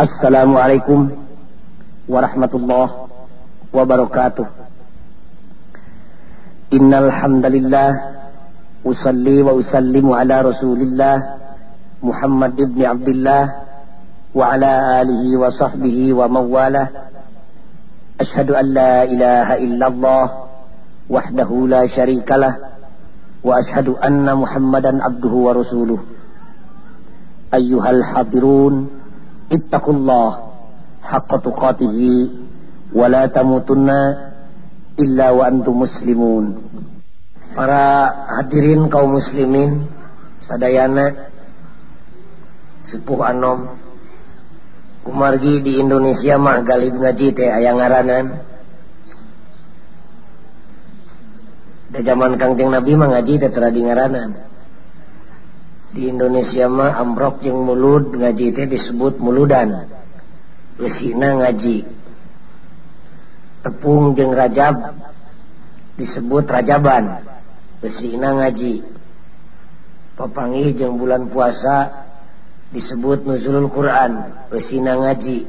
السلام عليكم ورحمة الله وبركاته إن الحمد لله أصلي وأسلم على رسول الله محمد بن عبد الله وعلى آله وصحبه ومن والاه أشهد أن لا إله إلا الله وحده لا شريك له وأشهد أن محمدا عبده ورسوله أيها الحاضرون ittaqullah haqqa tuqatih wa la tamutunna illa wa antum muslimun. Para hadirin kaum muslimin sadayana sepuh anom kumargi di Indonesia mah galib ngaji teh aya ngaranan. Da zaman Kangjeng Nabi mah ngaji teh teu ngaranan. di Indonesia mah amrok yang mulud ngaji teh disebut muludan. Eusina ngaji. Tepung jeng rajab disebut rajaban. Besina ngaji. Papangi jeng bulan puasa disebut nuzulul Quran. Besina ngaji.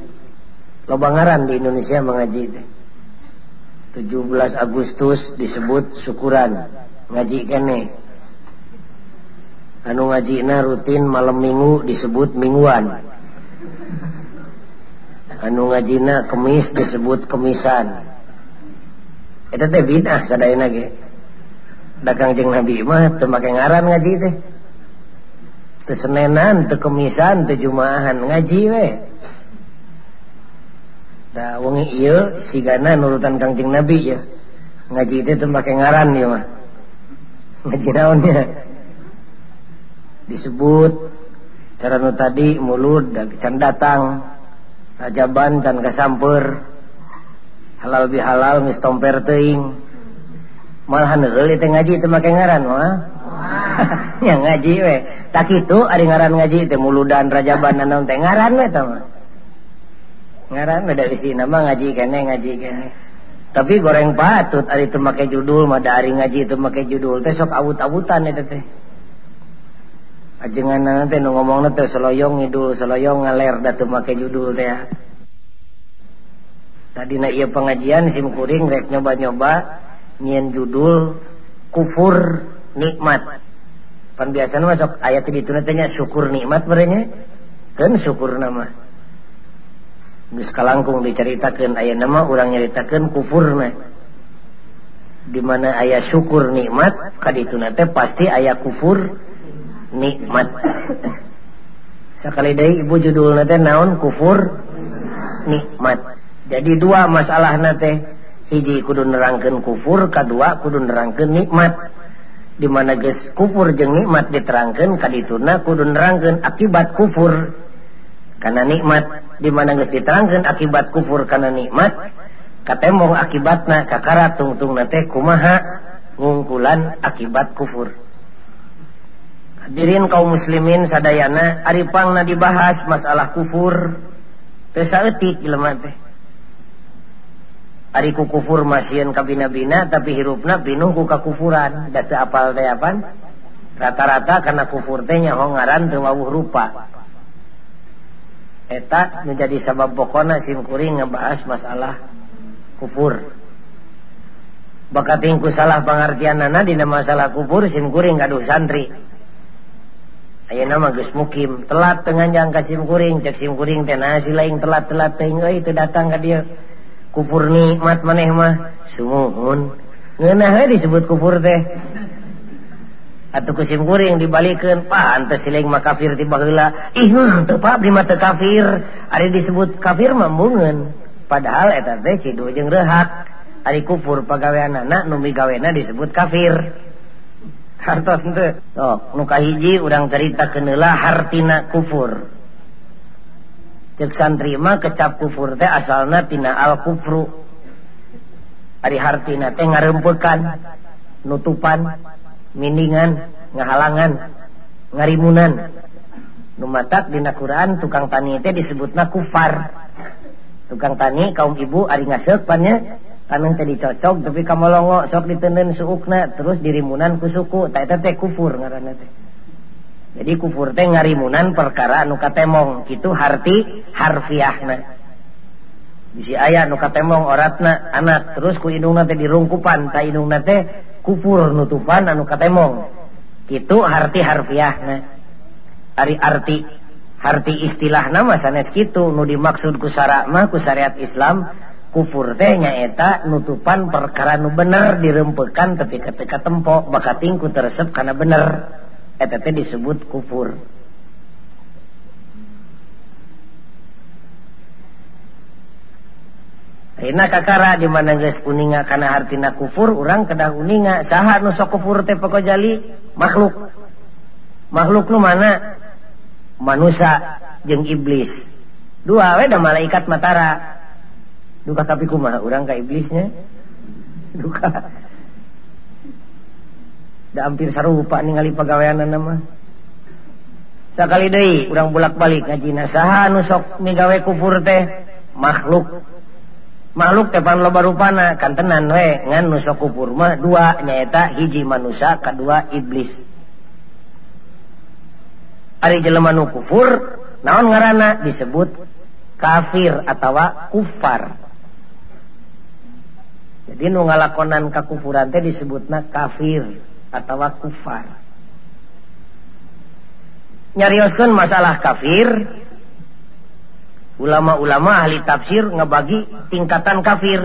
Lobangaran di Indonesia mengaji teh. 17 Agustus disebut syukuran. Ngaji kene. anu ngajina rutin malam minggu disebut mingguan. Anu ngajina kemis disebut kemisan. Itu teh bidah sadayana ge. Dagang jeung nabi mah teu make ngaran ngaji teh. Teu senenan teu kemisan teu jumaahan ngaji we. Da wengi ieu sigana nurutan kangjeng nabi ya ngaji teh teu make ngaran ya mah. Ngaji naon ya? Disebut. Cara nu tadi mulut can datang rajaban can kasamper halal bihalal mis tomper teing malahan heul teh ngaji teu make ngaran mah? Ya ngaji we. Tak kitu ari ngaran ngaji teh muludan rajaban naon teh ngaran we tah mah? Ngaran we dari sini mah ngaji kene ngaji kene. Tapi goreng patut ari teu make judul mah dari ngaji teu make judul. Teh sok awut-awutan eta teh ajengan nanti nu ngomong nanti seloyong ngidul seloyong ngaler datu make judul teh. Tadi na iya pengajian sim kuring rek nyoba nyoba nyian judul kufur nikmat. Pan biasa masuk ayat itu nantinya syukur nikmat berenya kan syukur nama. Gus kalangkung diceritakan ayat nama orang nyeritakan kufur na di mana ayah syukur nikmat kadi itu nanti pasti ayah kufur nikmat. Sekali dari ibu judul nate naon? Kufur. Nikmat. Jadi dua masalah nate hiji kudu nerangkan kufur kedua kudu nerangkan nikmat. Dimana guys kufur jeng nikmat diterangkan kadituna kudu nerangkan akibat kufur. Karena nikmat dimana guys diterangkan akibat kufur karena nikmat katembong akibatna kakara tungtung nate kumaha? Ngungkulan akibat kufur. hadirin kaum muslimin sadayana Aripang na dibahas masalah kufur. Pesaetik jelema teh. Ari ku kufur masieun ka bina-bina tapi hirupna binuh ku kakufuran. Da teu apal teh rata-rata karena kufur teh nyaho ngaran teu wawuh rupa. Eta menjadi sabab pokona simkuring ngebahas masalah kufur. Bakatingku salah pengertian nana dina masalah kufur simkuring gaduh santri. Ayeuna nama geus Mukim. Telat tenganjang kasim kuring ceksim kuring ten nasi lain telat-telat teng itu datang ka dia. Kupur nikmat maneh mah sumuhun ngenah disebut kupur teh. Atau kusim kuring dibalikin pantes siling mah kafir di baheula ih hmm, tepat di mata kafir. Ada disebut kafir mambungan padahal eta teh cidu jeung rehat. Ari kufur pagawean anak nu migawena disebut kafir. hartos oh, nu kahiji urang cerita kenela hartina kufur. Cek santri mah kecap kufur teh asalna tina al kufru. Ari hartina teh ngarempekan nutupan mindingan ngahalangan ngarimunan. Numatak dina Quran tukang tani teh disebutna kufar. Tukang tani kaum ibu ari ngaseuk pannya tanah tadi cocok tapi kamu sok ditenen suukna terus dirimunan ku suku. Tak teh kufur ngaranna teh. Jadi kufur teh ngarimunan perkara anu katemong. Kitu harti harfiahna. Bisi aya anu katemong oratna anak terus ku indungna teh dirungkupan. Ta indungna teh kufur nutupan anu katemong. Kitu harti harfiahna. Ari arti harti istilah nama sanes kitu. Nu dimaksud ku sara mah ku syariat Islam kufur denyaeta nutupan perkara nu bener dirempekan tapi ketika tempo baka tingku teresep karena bener. Eta teh disebut kufur. Rina kakara di mana guys kuninga karena hartina kufur orang kedah kuninga saha nu sok kufur teh pokok jali makhluk. Makhluk nu mana? Manusia jeng iblis. Dua weda malaikat Matara. duka tapi kumaha? Urang ka iblisnya? Duka. Da hampir sarupa ningali pagaweanna nama sakali deui urang bolak-balik ngajina saha anu sok migawe kufur teh makhluk. Makhluk teh pan loba rupana kantenan we ngan nu sok kufur mah dua nyaeta hiji manusia kedua iblis. Ari jelema nu kufur naon ngaranna disebut kafir atau kufar. jadi nu ngalakonan kakufuran teh disebutna kafir atau kufar. Nyarioskan masalah kafir ulama-ulama ahli tafsir ngebagi tingkatan kafir.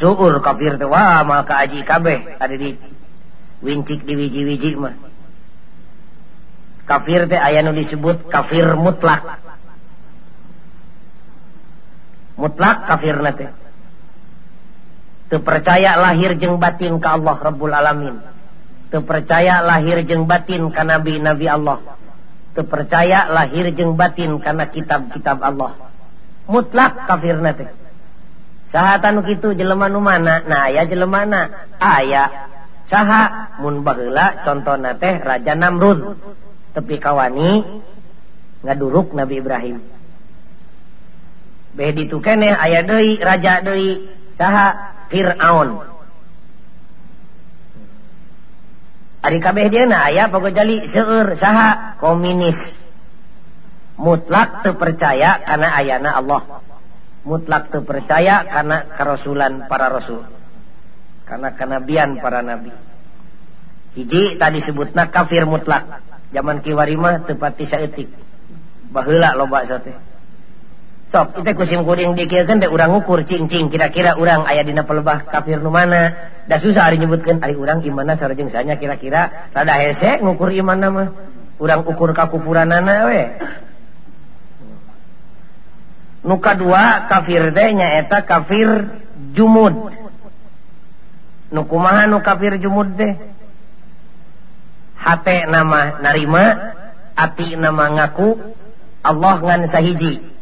Suur kafir teh wah maka aji kabeh ada di wincik di wiji-wiji mah. Kafir teh aya nu disebut kafir mutlak. Mutlak kafir teh. Tepercaya lahir jeng batin ke Allah Rabbul alamin. Tepercaya lahir jeng batin ke nabi Nabi Allah. Tepercaya lahir jeng batin karena kitab-kitab Allah. Mutlak kafir sahatan jelema nu mana? Nah aya jelema na. aya. Saha? Mun baheula contohna teh Raja Namrud. Tepi kawani ngaduruk Nabi Ibrahim. Beh ditu keneh aya deui Raja deui. Saha Fir'aun Ari kabeh dia na aya pokok jali seueur saha komunis. Mutlak terpercaya karena ayana Allah. Mutlak terpercaya karena kerasulan para rasul. Karena kenabian para nabi. Hiji tadi sebutna kafir mutlak. Zaman kiwarima tepati saeutik. Baheula loba teh. sok itu kusim kuring dikirkan kan urang ukur cincing kira-kira urang ayah dina pelebah kafir nu mana. Dah susah hari nyebutkan hari urang imana sarjeng sanya kira-kira rada hese ngukur iman mah urang ukur kakupuranana we. Nuka dua kafir teh nyaeta kafir jumud. Nukumaha nu kafir jumud teh hate nama narima ati nama ngaku Allah ngan sahiji.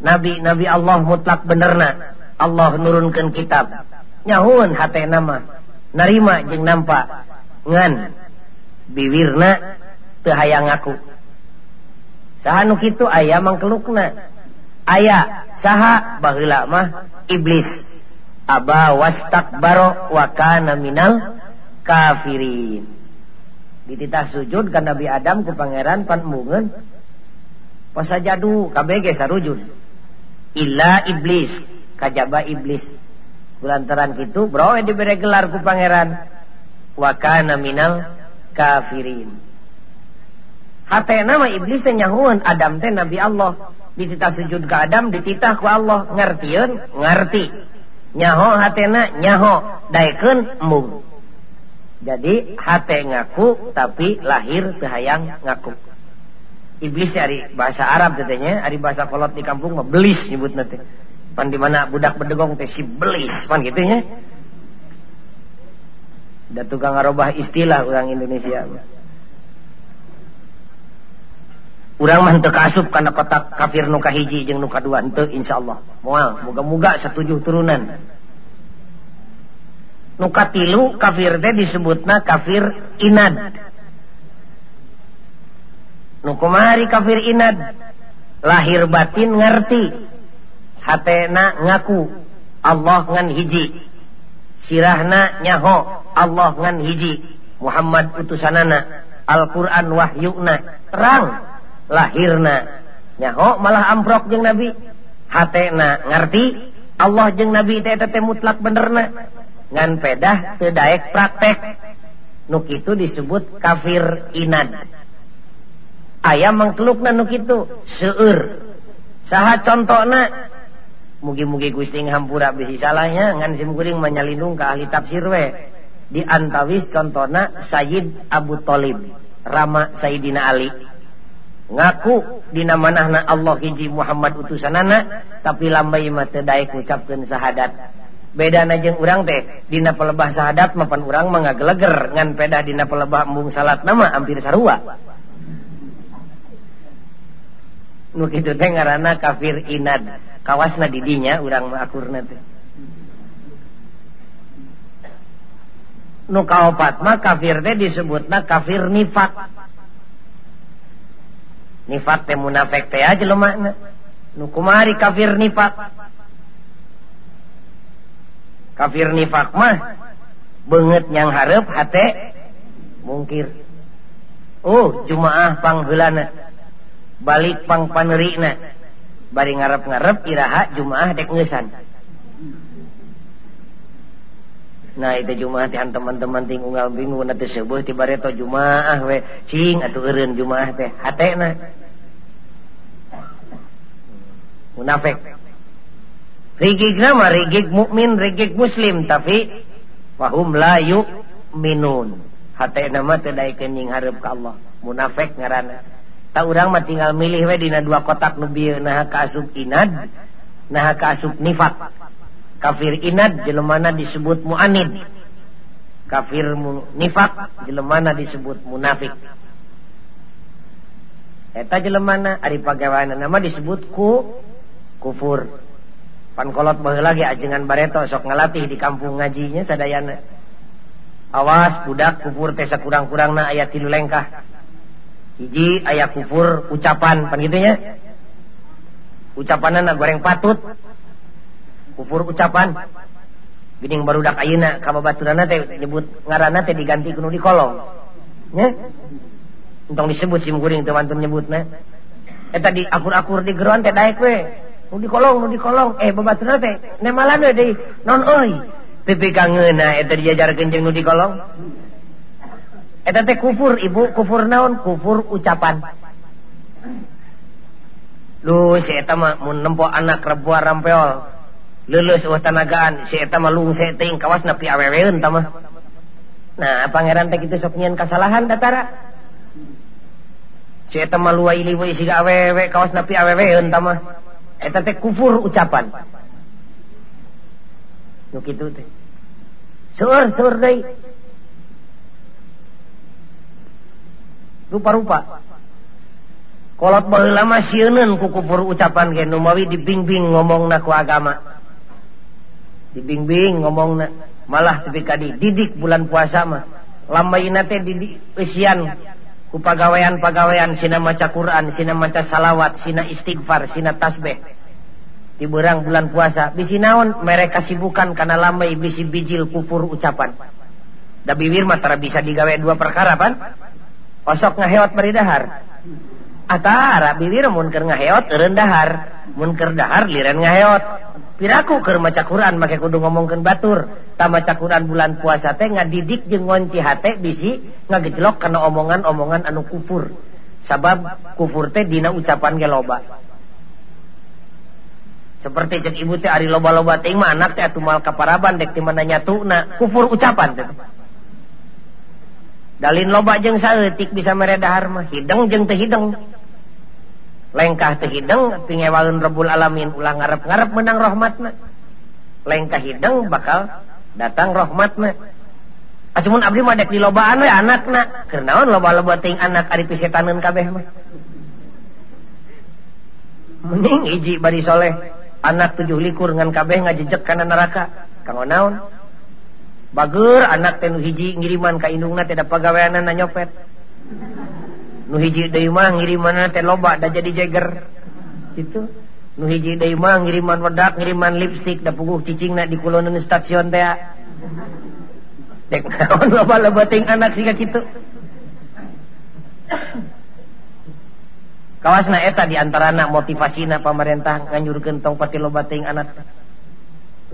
nabi nabi Allah mutlak benerna. Allah nurunkan kitab. Nyahun hat nama. Narima jeng nampak. Ngan. Biwirna tehhaang ngaku. Sahanuk itu aya mangkelukna. Aya saha bahila mah iblis. Aba wastakbaro wa kana minal kafirin. Dititah sujud ka Nabi Adam ke pangeran pan mungen posa kabeh ge sarujud. Illa iblis. Kajaba iblis. Bulantaran gitu bro diberi gelar ku pangeran. Wakana minal kafirin. Hati nama iblis nyahuan Adam teh Nabi Allah. Dititah sujud ke Adam dititah ku Allah. Ngertian ngerti. Nyaho hatena nyaho. Daikun mung jadi hati ngaku tapi lahir tehayang ngaku iblis dari bahasa Arab katanya dari bahasa kolot di kampung mah belis nyebut nanti pan di mana budak berdegong teh si belis pan gitu ya da tukang ngarobah istilah orang Indonesia Urang mah teu kasup kana kotak kafir nu kahiji jeung nu kadua henteu insyaallah. Moal moga-moga setuju turunan. Nu katilu kafir teh disebutna kafir inad nukumari kafir inad. Lahir batin ngerti. Hatena ngaku. Allah ngan hiji. Sirahna nyaho. Allah ngan hiji. Muhammad utusanana. Al-Quran wahyu'na. Terang. Lahirna. Nyaho malah amprok jeng Nabi. Hatena ngerti. Allah jeng Nabi tete mutlak benerna. Ngan pedah tedaek praktek. Nuk itu disebut kafir inad. ayam mengkeluk nanuk kitu. Seueur. Saha contohna mugi-mugi kucing hampura bisi salahnya ngan simkuring menyalindung ke ahli tafsir we. Diantawis contona Sayyid Abu Talib Rama Sayyidina Ali. Ngaku dina manahna Allah hiji Muhammad utusanana tapi lambai mata daek ngucapkeun sahadat. Beda najeng urang teh dina pelebah sahadat mapan urang mangageleger ngan pedah dina pelebah embung salat nama hampir sarua. nu kitu teh ngaranna kafir inad. Kawasna didinya urang mah akurna teh. Nu kaopat mah kafir teh disebutna kafir nifak. Nifak teh munafik teh aja lemakna nu kumari kafir nifak. Kafir nifak mah banget yang harap hate mungkir. Oh jumaah panghulana balik pang panerina bari ngarep-ngarep iraha Jumaah dek ngesan. Nah itu Jumaah teh teman-teman ting unggal bingung nanti sebuah tiba reto Jumaah we. Cing atau eren Jumaah teh. Hatena. Munafik. Rigik nama rigik mukmin rigik muslim tapi wahum layu minun hatena mah teu daikeun nying hareup ka Allah. Munafik ngaranna. orang mah tinggal milih we dina dua kotak nu bieu naha kaasup inad naha kaasup nifak. Kafir inad jelema disebut muanid. Kafir nifak jelema disebut munafik. Eta jelemana ari pagaweana nama disebut ku kufur. Pankolot baheula lagi ajengan bareto sok ngalatih di kampung ngajinya sadayana. Awas budak kufur teh sakurang-kurangna aya tilu lengkah. hiji aya kufur ucapan pan gitunya ucapanan goreng patut kufur ucapan Gining baru dak ayeuna ka babaturanna teh nyebut ngaranna teh diganti kunu di kolong. Nya. Entong disebut sim kuring teu mantun nyebutna. Eh, eta di akur-akur di geroan teh daek we. Nu di kolong, nu di kolong. Eh babaturanna teh nemalan we deui. Non euy. Pipi kangeuna eta diajarkeun jeung nu di kolong. Eta teh kufur ibu kufur naon? Kufur ucapan. Lu mah mun nempo anak rebuah rampeol lulus eta mah lung seting kawas napi aweweun tama nah pangeran teh kitu sok nyieun kasalahan datara. Si eta mah luai liwai siga awewe kawas napi aweweun tama eta teh kufur ucapan. Nu kitu teh. Seueur seueur deui rupa-rupa. Kolot lama ku kukupur ucapan gen Numawi dibingbing ngomong naku agama. Dibingbing ngomong na malah tapi kadi didik bulan puasa mah. Lama inate didik usian ku pagawean pagawean sina maca Quran sina maca salawat sina istighfar sina tasbih. Di berang bulan puasa bisi naon? Mereka sibukan karena lamai bisi bijil kufur ucapan. Da bibir mah bisa digawe dua perkara pan. osok ngaheot meridahar Atara bilir munker ngaheot rendahar munker dahar liren ngaheot. Piraku keur maca Quran make kudu ngomongkeun batur. Ta maca Quran bulan puasa teh ngadidik jeung ngonci hate bisi ngagejlok kana omongan-omongan anu kufur. Sabab kufur teh dina ucapan ge loba. Seperti cek ibu teh ari loba-loba teh mah anak teh atuh mal kaparaban dek ti mana nyatuna kufur ucapan teh. dalin loba jeng saeutik bisa meredahharma jeung jeng tehidung lengkah tehidung pinwalun rebul alamin. Ulah ngarep ngarep menang rahmatna. Lengkah hidung bakal datang rahmatna. Acumun abdi mah dek dilobaan we anakna. Keur naon loba-loba ting anak ari pisetaneun kabeh mah? Mending hiji bari soleh. Anak tujuh likur ngan kabeh ngajejek kana neraka. Kanggo naon? bager anak tenu hiji ngiriman ka indungna tidak da na nyopet. Nu hiji deui mah ngiriman teh loba da jadi jeger. Itu nu hiji deui mah ngiriman wedak ngiriman lipstik da puguh cicingna di kuloneun stasiun teh. Dek naon loba loba ting anak siga kitu? Kawasna eta diantara motivasina motivasi na pemerintah tong pati loba teuing anak.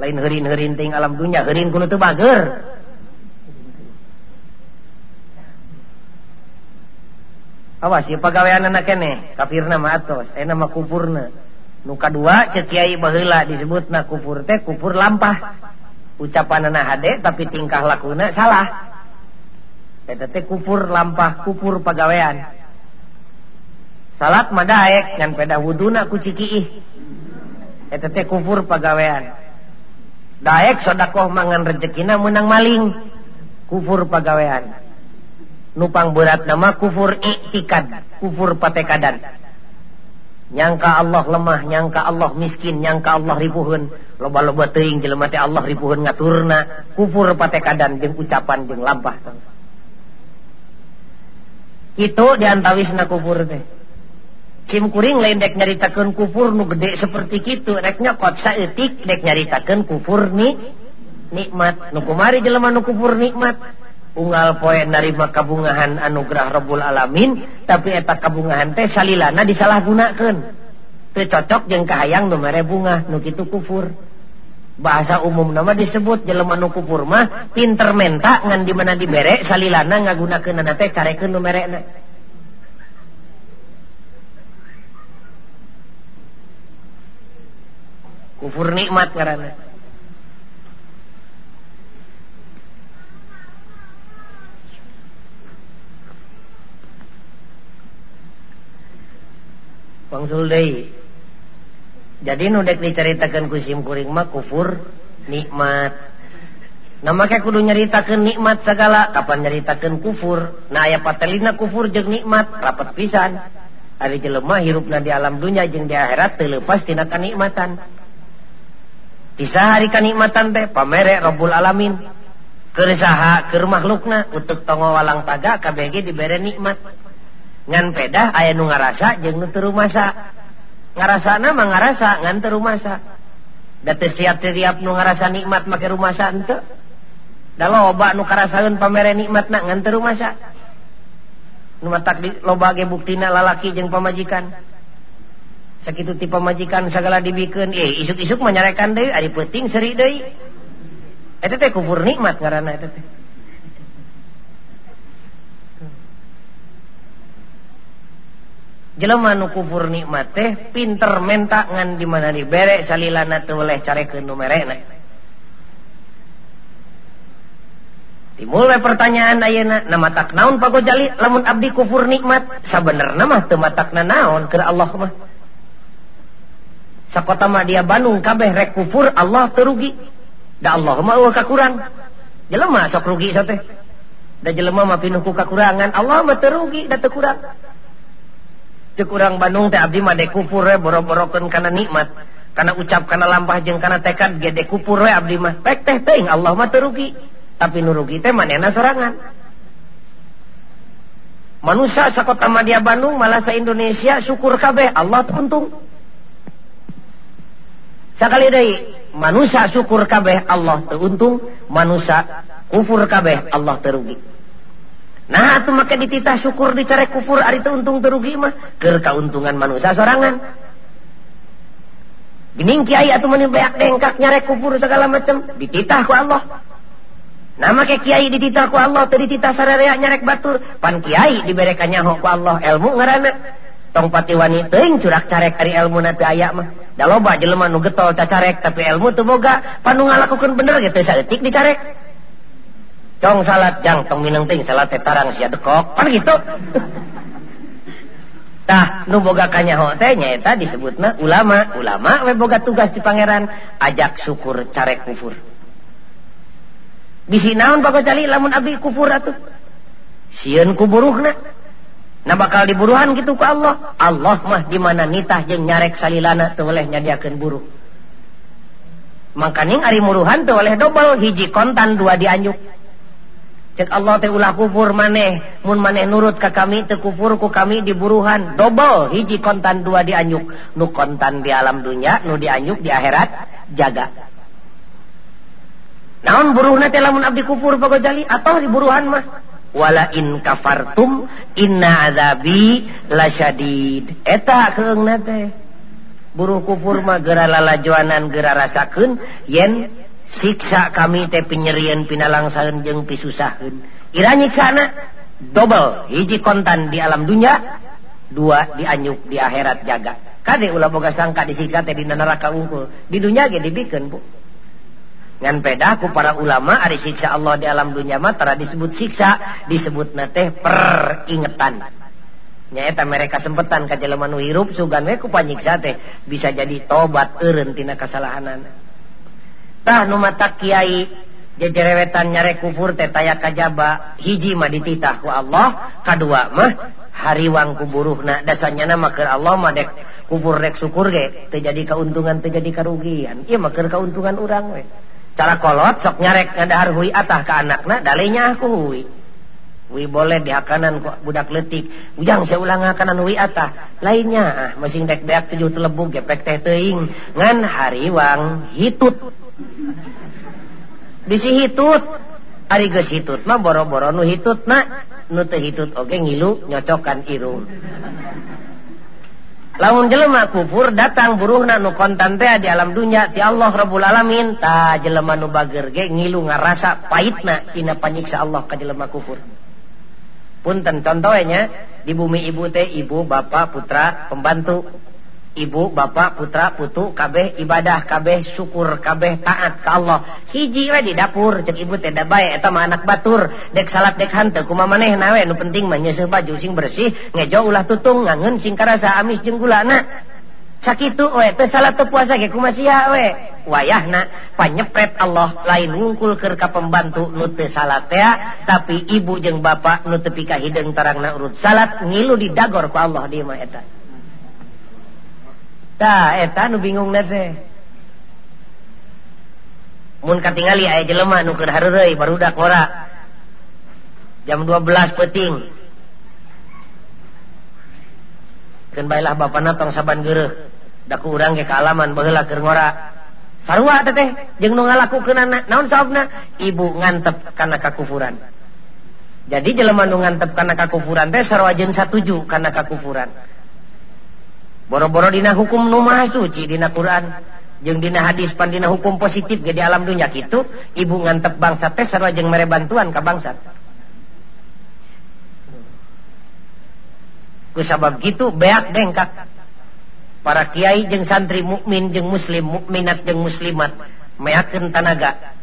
lain herin-herinting alam dunya herin kuno teu bager. Awas ya pegawaian anak kene kafirna mah atos aya mah kufurna nu kadua ceuk kiai baheula disebutna kufur teh kufur lampah. Ucapanana hade tapi tingkah lakuna salah. Eta teh kufur lampah kufur pagawean. Salat madaek ngan peda wuduna ku cikiih eta teh kufur pagawean. Daek sodakoh mangan rezekina menang maling. Kufur pagawean. Nupang berat nama kufur iktikad. Kufur patekadan. Nyangka Allah lemah, nyangka Allah miskin, nyangka Allah ribuhun. Loba-loba teing jelema teh Allah ribuhun ngaturna. Kufur patekadan jeung ucapan jeung lampah. Itu diantawis na kufur teh. Kimkuring lendek nyaritakan kufur nu gede seperti itu reknya kotsa etik dek nyaritakan kufur ni nikmat. Nukumari jelema nu kufur nikmat. Unggal poe narima kabungahan anugerah Rabbul alamin tapi eta kabungahan teh salilana disalahgunakeun. Teu cocok jeung kahayang nu mere bunga nu kitu kufur. Bahasa umum nama disebut jelema nu kufur mah pinter menta ngan di mana dibere salilana ngagunakeun teh carekeun nu merena kufur nikmat karena Wangsul deui. Jadi nu dek diceritakeun ku sim kuring mah kufur nikmat. Nah make kudu nyaritakeun nikmat segala, kapan nyaritakeun kufur. Nah aya patelina kufur jeung nikmat rapat pisan. Ari jelema hirupna di alam dunia jeung di akhirat teu leupas tina Isahari kanikmatan teh pamerek Rabbul alamin. Kersaha keur makhlukna utuk tongo walang taga kabeh ge dibere nikmat. Ngan pedah aya nu ngarasa jeung nu teu rumasa. Ngarasana mah ngarasa ngan teu rumasa. Da teu siap-siap nu ngarasa nikmat make rumasa henteu. Da loba nu karasaeun pamere nikmatna ngan teu rumasa. Nu matak di loba ge buktina lalaki jeung pamajikan. sakitu tipe majikan sagala dibikeun eh isuk-isuk manyarekan deui ari peuting seri deui. Eta teh kufur nikmat ngaranna eta teh. Jelema nu kufur nikmat teh pinter menta ngan di mana dibere salilana teu oleh carekeun nu merena. Timbul we pertanyaan ayeuna na matak naon pagojali lamun abdi kufur nikmat sabenerna mah teu matakna naon? Keur Allah mah sakota mah dia Bandung kabeh rek kufur Allah terugi da Allah mah eueuh kakurang. Jelema sok rugi sa teh. Da jelema mah pinuh ku kakurangan Allah mah terugi da teu kurang. Teu kurang Bandung teh abdi mah de kufur we boro-borokeun kana nikmat. Kana ucap kana lampah jeung kana tekad gede kufur we abdi mah. Pek teh teuing Allah mah terugi tapi nu rugi teh manena sorangan? Manusia sakotama dia Bandung malah sa Indonesia syukur kabeh Allah untung sakali dari manusia syukur kabeh Allah teruntung manusia kufur kabeh Allah terugi nah itu maka dititah syukur dicarek kufur hari itu untung terugi mah ke keuntungan manusia sorangan Gening kiai atau meni beak dengkak nyarek kufur segala macam dititah ku Allah. Nama ke kiai dititah ku Allah, teu dititah sararea nyarek batur, pan kiai diberekannya ku Allah ilmu ngaranna. tongpati wanita curak carek ari ilmu nanti aya mah. Da loba jelema nu getol cacarek tapi ilmu teu boga panu ngalakukan bener gitu saeutik dicarek cong salat jang tong minang ting salat tetarang sia dekok pan gitu. Tah nu boga kanyaho teh nyaeta disebutna ulama. Ulama we boga tugas di pangeran ajak syukur carek kufur. Bisi naon cali lamun abdi kufur atuh? Sieun kuburuhna. Nah bakal diburuhan gitu ke Allah. Allah mah dimana nitah jeung nyarek salilana teu oleh nyadiakeun buruh Mangkaning Ari muruhan teu oleh dobel hiji kontan dua dianyuk cek Allah teh ulah kufur maneh mun maneh nurut ka kami teu kufur ku kami diburuhan. Dobel hiji kontan dua dianyuk nu kontan di alam dunia nu dianyuk di akhirat jaga. Naon buruhna teh lamun abdi kufur bagojali atau diburuhan mah? wala in kafartum inna azabi lasyadid eta keungna teh? Buruh kufur mah geura lalajoanan geura rasakeun yen siksa kami teh penyerian pinalangsaeun jeung pisusaheun. Ira nyiksana? Double hiji kontan di alam dunya dua dianyuk di akhirat jaga. Kade ulah boga sangka disiksa teh di neraka unggul. Di dunya ge dibikeun bu. ngan pedaku para ulama Ari siksa Allah di alam dunia matara disebut siksa disebut teh peringetan. Nyaeta mereka sempetan ka jelema nu hirup sugan we ku panyiksa teh bisa jadi tobat eureun tina kasalahanan. Tah nu mata kiai jejerewetan nyare kufur teh taya kajaba hiji mah dititah ku Allah kadua mah hariwang kuburuhna dasanya nama keur Allah mah dek kubur rek syukur ge terjadi keuntungan terjadi kerugian iya mah keur keuntungan urang we. cara kolot sok nyarek ngadahar hui atah ke anakna dalenya aku hui. Hui boleh dihakanan kok budak letik ujang saya ulang hakanan hui atah. Lainnya ah masing dek dek tujuh telebuk gepek teh teing ngan hariwang hitut. Bisi hitut ari geus hitut mah boro-boro nu hitut na. Nu teu hitut oge ngilu nyocokan irung. Lamun jelema kufur datang buruhna nu kontan teh di alam dunia ti Allah Rabbul Alamin ta jelema nu bager ge ngilu ngarasa pahitna tina panyiksa Allah ka jelema kufur. Punten contohnya di bumi ibu teh ibu bapak putra pembantu ibu bapak putra putu kabeh ibadah kabeh syukur kabeh taat ke Allah. Hiji we di dapur cek ibu teh da bae eta mah anak batur. Dek salat dek hante kuma maneh nawe? Nu penting mah nyeueuh baju sing bersih ngejo ulah tutung ngangeun sing karasa amis jeung gulana. Sakitu we teh salat teu puasa ge kumaha sia we? Wayahna panyepret Allah lain ngungkul keur ka pembantu nu teu salat tea tapi ibu jeung bapak nu teu pika hideung tarangna urut salat ngilu didagor ku Allah dieu mah eta. eta nu bingung katingali aya jelema nu keur hareureuy barudak ora. Jam 12 peting kenbailah bapana tong saban geureuh. Da ku urang ge kaalaman baheula keur ngora. Sarua teh jeung nu ngalakukeunana naon saobna ibu ngantep kana kakufuran. Jadi jelema nu ngantep kana kakufuran teh sarua jeung satuju kana kakufuran. boro-boro dina hukum lumah suci dina Quran. Jeung dina hadis Pandina hukum positif jadi alam dunya kitu ibu ngantep bangsa teh sarua jeung mere bantuan ka bangsa. Ku sabab gitu beak dengkak para kiai jeung santri mukmin jeung muslim mukminat jeung muslimat meakeun tanaga.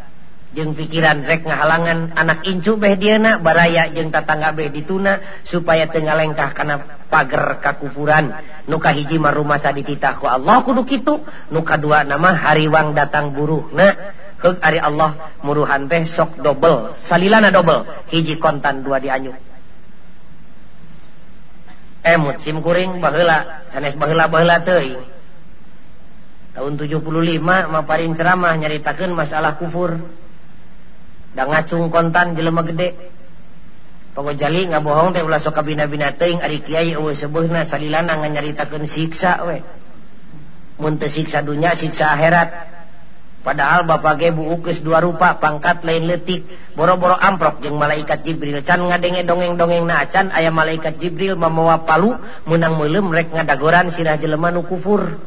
jeung pikiran rek ngahalangan anak incu behdiana baraya jeung tatangga beh dituna supaya tengah lengkah kana pager kakufuran. Nuka hiji marumah tadi ditahku Allah kudu kitu. Nuka dua nama hariwang datang buruh na. Heg ari Allah muruhan teh sok dobel salilana dobel. Hiji kontan dua dianyuk emut eh, sim kuring baheula sanes baheula baheula teuing tahun 75 maparin ceramah nyaritakeun masalah kufur. da ngacung kontan jelema gede. Pokok jali nggak bohong teh ulah soka bina bina teing ari kiai eueuh seubeurna salilana nganyaritakeun siksa we. Mun teu siksa dunya siksa akhirat. Padahal bapak ge buukes dua rupa pangkat lain letik boro-boro amprok jeung malaikat jibril. Can ngadenge dongeng-dongeng na can aya malaikat jibril mamawa palu menang meuleum rek ngadagoran sirah jelema nu kufur.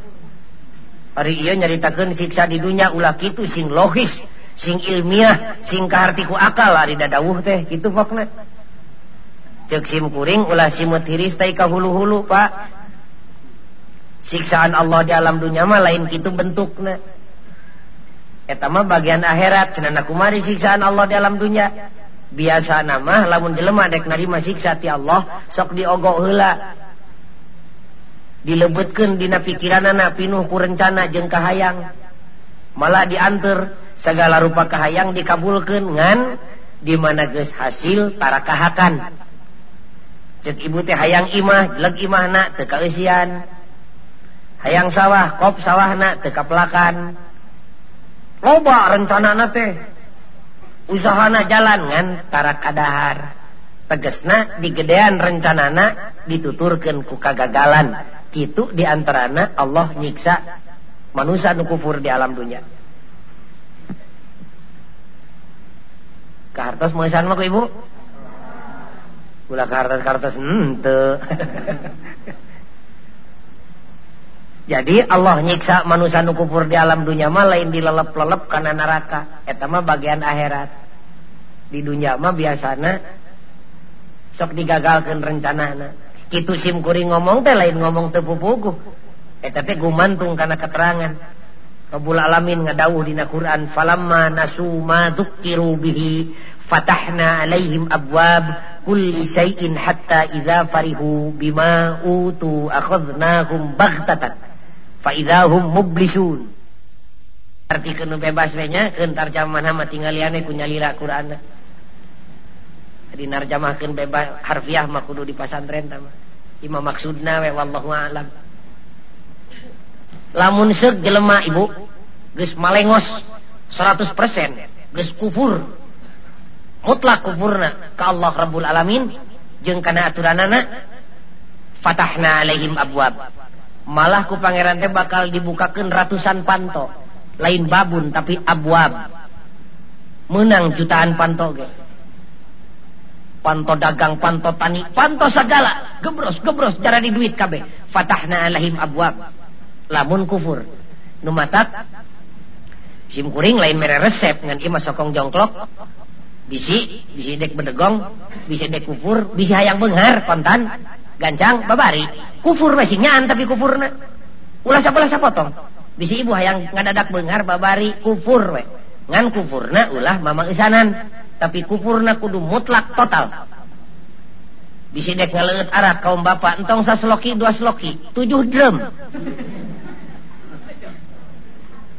Ari ieu nyaritakeun siksa di dunya ulah kitu sing logis. sing ilmiah singkartiku akal ari dadawuh teh gitu ceuk cek simkuring ulah simutiris tai ka hulu-hulu pak. Siksaan Allah di alam dunia mah lain gitu bentukna eta mah bagian akhirat cenah kumari siksaan Allah di alam dunia. Biasa nama lamun jelema dek narima siksa ti Allah sok diogok heula. Dilebetkeun dina pikiranana pinuh ku rencana jeung kahayang. Malah dianter. segala rupa kahayang dikabulkan ngan di mana geus hasil para kahakan. Cek ibu teh hayang imah leg imah na teka isian hayang sawah kop sawah na teka pelakan loba rencana na teh. Usahana jalan ngan tara kadahar. Tegesna digedean rencanana dituturkan ku kagagalan. Gitu diantarana Allah nyiksa manusia nukufur di alam dunia Kartos mengesan mah ibu? Ulah kartas-kartas ente. Jadi Allah nyiksa manusia nu kufur di alam dunia mah lain dilelep-lelep karena neraka. Eta mah bagian akhirat. Di dunia mah biasana sok digagalkan rencana kitu sim kuring ngomong teh lain ngomong tepu puguh eta teh gumantung karena keterangan Rabbul alamin ngadawuh dina Quran falamma nasu ma dzukiru bihi fatahna alaihim abwab kulli syai'in hatta idza farihu bima utu akhadnahum baghtatan fa idzahum mublisun. Arti kenu bebas we nya keun tarjamah mah tinggaliane ku nyalila Quran. Jadi narjamahkeun bebas harfiah mah kudu di pasantren tah imam maksudna we wallahu alam. Lamun seug jelema ibu geus malengos 100% geus kufur. Mutlak kufurna ka Allah Rabbul Alamin. Jeung kana aturanana fatahna alaihim abwab malah ku pangeran teh bakal dibukakeun ratusan panto. Lain babun tapi abwab menang jutaan panto ge. Panto dagang panto tani panto segala. Gebros gebros cara di duit kabe fatahna alaihim abwab lamun kufur. Numatat simkuring lain mere resep ngan ima sokong jongklok. Bisi bisi dek bedegong bisi dek kufur bisi hayang benghar kontan gancang babari. Kufur masihnya tapi kufurna. Ulah sapolah sapotong bisi ibu hayang ngadadak benghar babari kufur we. Ngan kufurna ulah mamang isanan. Tapi kufurna kudu mutlak total. Bisi dek ngaleut arat kaum bapak. Entong sasloki dua sloki tujuh drum.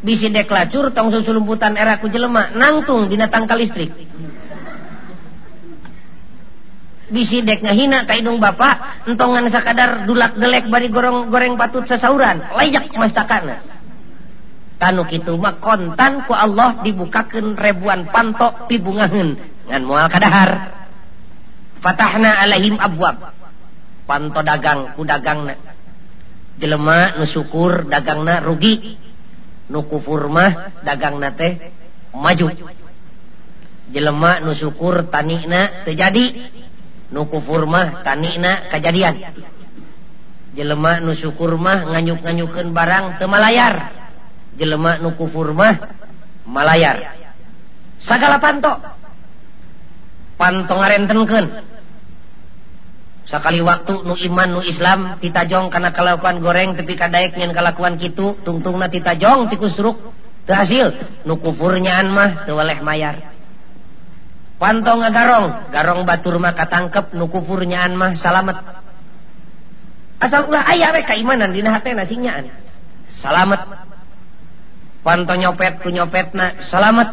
Bisi dek lacur tong susulumputan era ku jelema nangtung dina tangkal listrik. Bisi dek ngahina ka hidung bapak. Entongan sakadar dulak gelek bari gorong goreng patut sesauran. Layak mastakana. Tanu kitu mah kontan ku Allah dibukakeun ribuan pantok pibungaheun. Ngan moal kadahar fatahna alaihim abwab. Panto dagang ku dagangna. Jelema nu syukur dagangna rugi. Nu kufur mah dagangna teh maju. Jelema nu syukur tanina teu jadi. Nu kufur mah tanina kajadian. Jelema nu syukur mah nganyuk-nganyukeun barang teu malayar. Jelema nu kufur mah malayar. Sagala panto. Panto ngarentenkeun. sakali waktu nu iman nu Islam titajong karena kelakuan goreng tapi kadaeknyain kelakuan gitu tungtung na titajong tikusruk hasil. Nu kupurnyaaan mah tewaleh mayar. Pantong garong garong batur maka tangkep nu kupurnyaaan mah salamet. Asal ulah aya we kaimanan dina hati nasinyaan. Salamet. Panto nyopet ku nyopet na salamet.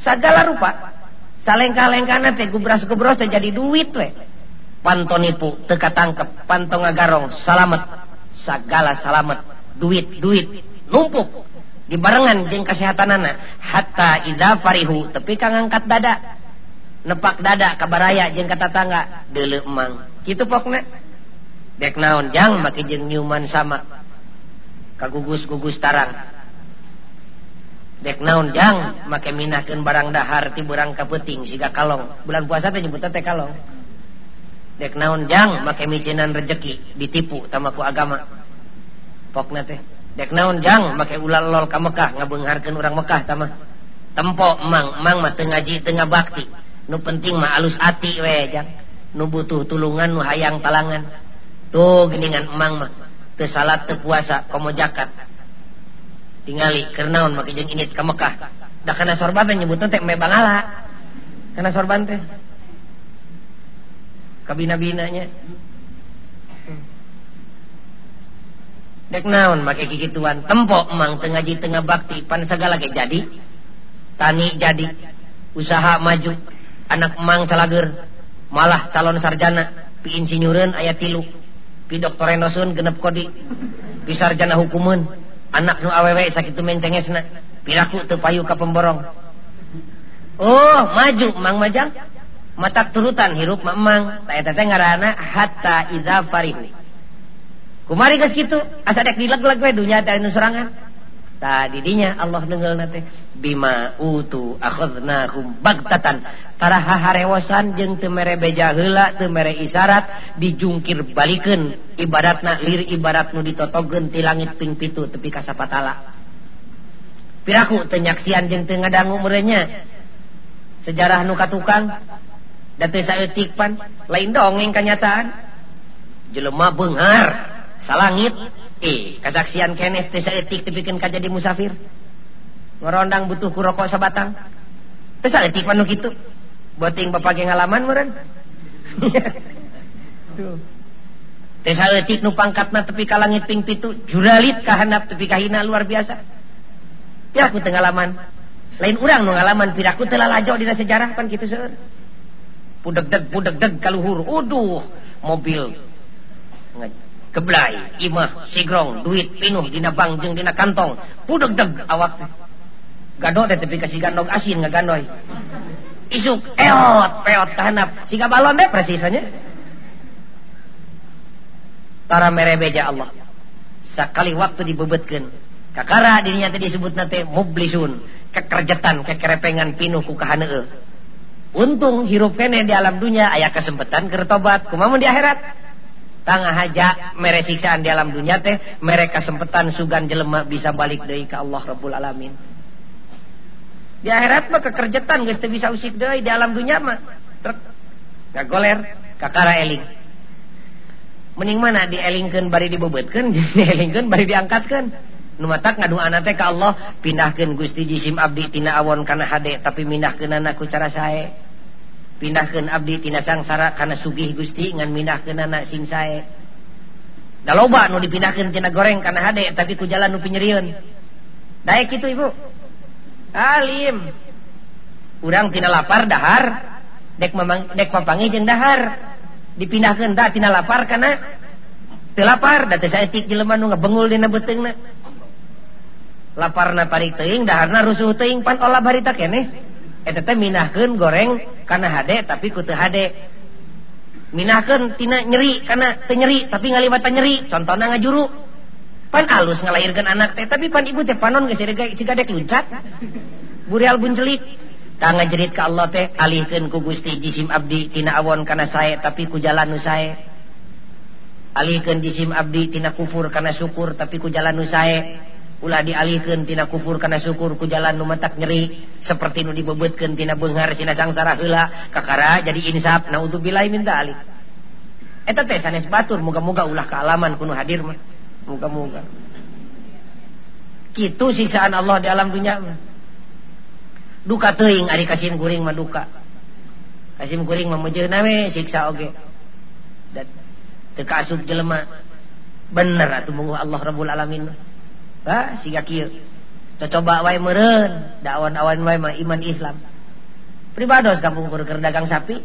Segala rupa. Salengka-lengkana teh gubras-gubros teh jadi duit we. pantonipu teka tangkep panto ngagarong salamet. Segala salamet. Duit duit. Numpuk. Dibarengan jeng kesehatan anak hatta Iza Farihu tapi kang ngangkat dada. Nepak dada kabaraya jeng kata tangga dele emang. Gitu pokna dek naon jang maki jeng nyuman sama. Kagugus gugus tarang. Dek naon jang make minahkan barang dahar ti burang kapeting siga kalong. Bulan puasa teh nyebutna teh kalong. dek naon jang make micinan rezeki ditipu tamaku agama. Pokna teh dek naon jang make ulah lol ka Mekah ngabeungharkeun urang Mekah tamah tempo emang emang mah teu ngaji teu ngabakti. Nu penting mah alus ati we jang. Nu butuh tulungan nu hayang talangan. Tuh geningan emang mah teu salat teu puasa komo jakat tingali keur naon make jeung init ka Mekah. Da kana sorban teh nyebutna teh me bangala. Kana sorban teh. Kabina-binanya. Dek naon make kikituan tempo emang tengah ji tengah bakti. Pan segala ke jadi. Tani jadi. Usaha maju. Anak emang calager malah calon sarjana. Pi insinyureun aya tilu. Pi doktorenosun genep kodi. Pi sarjana hukumun anak nu awewe sakitu mencengesna. Piraku teu payu ka pemborong. Oh maju mang majang mata turutan hirup memang. Ngaana hatta kumari gitu dinya serangan dinya Allah nugel Bima utu akhnatanwasan jeng temere beja hela temere isyarat dijungkir balikin. Ibarat nalir ibarat nu ditotogen ti langit ping pitu tepi kasapatala. Piraku tenyaksian jeng tengah dangu merenya sejarah nuka tukang da teu saeutik pan lain dongeng kenyataan. Jelema beunghar salangit eh kasaksian kenes teu saeutik tepikeun ka jadi musafir. Ngerondang butuh ku rokok sabatang teu saeutik panu kitu boting bapak ge ngalaman meureun. Teu saeutik nu pangkatna tepi ka langit ping pitu juralit ka handap tepi ka hina luar biasa. Ya aku tengalaman lain urang nu ngalaman piraku telah lajo dina sejarah pan kitu seueur pudeg deg pudeg deg kaluhur. Uduh mobil. Keblai imah sigrong duit pinuh dina bank jeung dina kantong. Pudeg deg awak. Gadot teh tapi kasih gandong asin ngagandoy isuk eot peot kahanap siga balon deh presisanya. Tara merebeja Allah. Sekali waktu dibebetkan. Kakara dirinya tadi disebut nate mublisun. Kekerjetan kekerepengan pinuh ku untung hirup kene di alam dunia ayah kesempatan kertobat kumamun di akhirat. Tangah haja mere siksaan di alam dunia teh mereka kesempatan sugan jelema bisa balik deui ke Allah Rabbul Alamin. Di akhirat mah kekerjetan geus bisa usik deui di alam dunia mah. Truk ngagoler kakara eling. Mending mana dielingkeun bari dibebetkeun dielingkeun bari diangkatkeun numatak ngaduana teh ka Allah pindahkeun Gusti jisim abdi tina awon kana hade tapi mindahkeunana ku cara sae. Pindahkeun abdi tina sangsara kana sugih Gusti ngan mindahkeunana sing sae. Da loba nu dipindahkeun tina goreng kana hade tapi ku jalan nu pinyerieun daek kitu Ibu. Alim. Urang tina lapar dahar. Dek mamang dek papangi jeung dahar. Dipindahkeun da tina lapar kana teu lapar da teh saeutik jelema nu ngabengul dina beuteungna laparna tarik teing daharna rusuh teing pan olah barita keneh eta teh minahkeun goreng kana hade tapi kutu hade. Minahkeun tina nyeri kana teu nyeri tapi ngalibatan nyeri. Contohna ngajuru. Pan alus ngalahirkeun anak teh tapi pan ibu teh panon geus sigadek luncat burial buncelik tang ngajerit ka Allah teh alihkeun ku Gusti jisim abdi tina awon kana sae tapi ku jalan nu sae. Alihkeun jisim abdi tina kufur kana syukur tapi ku jalan nu sae. ulah dialihkantina kufur karena syukur ku jalan nu matak nyeri. Seperti nu dibebutkantina Benghar Cina sangsara hela Kakara jadi insaf. Naudzubillahi minta alih eta teh sanes batur. Muga-muga ulah kealaman kuno hadir mah. Muga-muga kitu siksaan Allah di alam dunia mah. Duka teuing ari kasim kuring mah duka. Kasim kuring mah meujeuna we siksa oge. Okay. teu kaasup jelema. Bener atuh Allah Rabbul Alamin Ba, siga kieu. Coba wae meureun, dawan-awan wae mah iman Islam. Pribados kampung keur dagang sapi.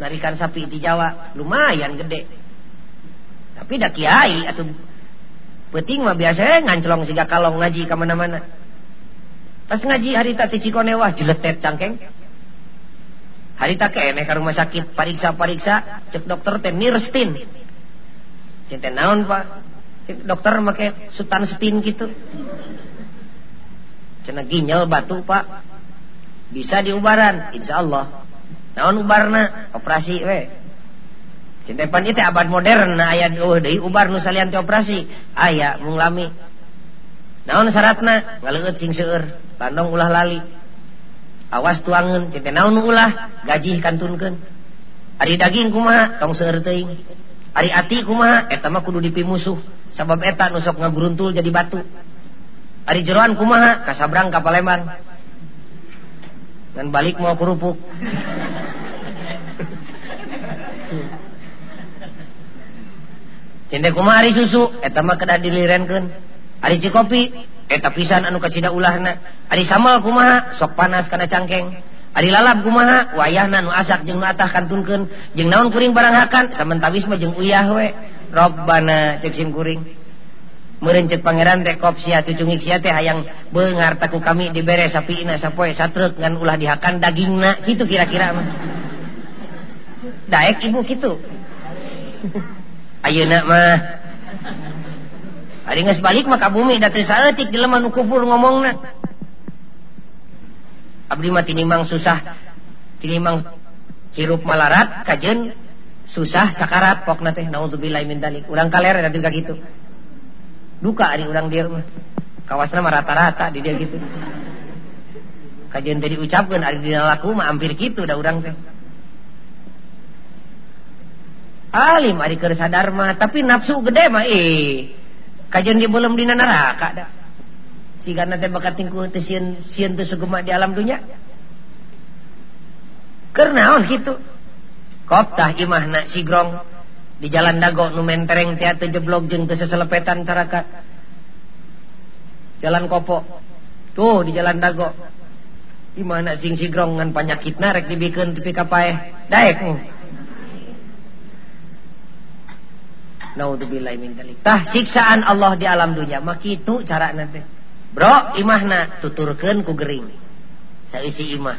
Narikan sapi di Jawa lumayan gede. Tapi dah kiai atau penting mah biasa nganclong siga kalong ngaji ke mana-mana. Pas ngaji hari tadi Cikone wah jeletet cangkeng. Hari tak kene ke rumah sakit pariksa-pariksa cek dokter teh nirstin. Cinta naon Pak? dokter make sutan setin gitu. Cena ginjal batu pak. Bisa diubaran insya Allah naon ubarna? Operasi we. Cintepan itu abad modern nah ayat oh dari ubar nu salian operasi. Ayah mulami naon syaratna? Ngaleut sing seueur landong ulah lali. Awas tuangan cinta naon ulah? Gaji kantunkeun. Ari daging kumaha? Tong seueur teuing. Ari ati kumaha? Eta mah kudu dipimusuh. sabab eta nusok ngaguruntul jadi batu. Ari jeroan kumaha? Kasabrang ka Palembang dan balik mau kerupuk. Cende ari susu? Eta mah kedah dilirenkeun. Ari cikopi? Eta pisan anu kacida ulahna. Ari samal kumaha? Sok panas kana cangkeng. Ari lalap kumaha? Wayahna nu asak jeung nu atah kantunkeun jeung naon kuring barang hakan? Samentawisma jeung uyah we. Robbana jeksimkuring merencet Pangeran tekop sia tucungik sia teh hayang beungar taku kami dibere sapina sapoe satruk ngan ulah dihakan dagingna. Kitu gitu kira-kira mah. Daek ibu gitu ayeuna mah. Ari geus balik mah ka bumi da teu saeutik jelema nu kubur ngomongna. Abdi mah tinimang susah tinimang hirup malarat kajen susah sakarat pok nate naudzubillah min dalik. Urang kaler nanti kayak gitu. Duka ari urang dia mah. Kawasna mah rata-rata di dia gitu. Kajen tadi ucapkan ari dina laku mah hampir gitu dah urang teh. Alim ari keur sadar mah, tapi nafsu gede mah eh. Kajian dia belum dina neraka dah. Si karena teh bakat tingku teh sieun sieun teh sugema di alam dunia. Karena on gitu. Kotah imahna sigrong di jalan dago numentereng tiate jeblok jeng keseselepetan tarakat. Jalan kopo. Tuh di jalan dago. Imahna sing sigrong ngan panyakit narek dibikeun tepi ka paeh. Daek. Nauzubillahi min dzalik. Tah siksaan Allah di alam dunia mah kitu carana teh. Bro, imahna tuturkeun ku gering. Saeusi imah.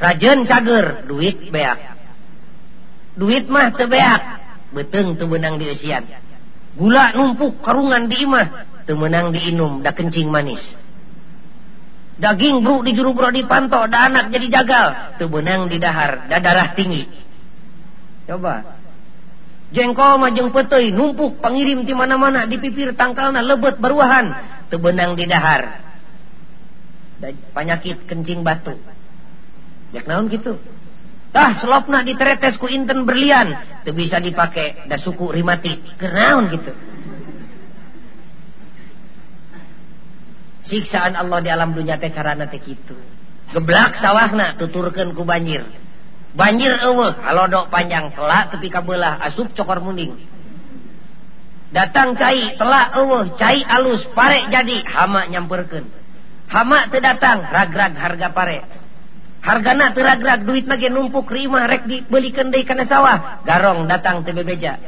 Rajeun cager duit beak. Duit mah teu beak. Beteung teu benang di usian. Gula numpuk karungan di imah, teu menang diinum da kencing manis. Daging bro di juru bro dipantok, da anak jadi jagal, teu benang di dahar, da darah tinggi. Coba, jengkol majeng petei numpuk pengirim di mana-mana di pipir tangkalna lebet beruahan tebenang di dahar penyakit kencing batu jak naon gitu tah selopna diteretes ku inten berlian. Itu bisa dipakai da suku rimati. Kenaun gitu? Siksaan Allah di alam dunia teh karena teh gitu geblak sawahna tuturkan ku banjir. Banjir ewe alodok panjang telak tepi kabelah asup cokor munding. Datang cai telak eueuh cai alus parek jadi hama nyamperken hama terdatang datang ragrag harga parek hargana teragrak duit lagi numpuk Rimah rek dibelikan deui karena sawah. Garong datang teu bebeja.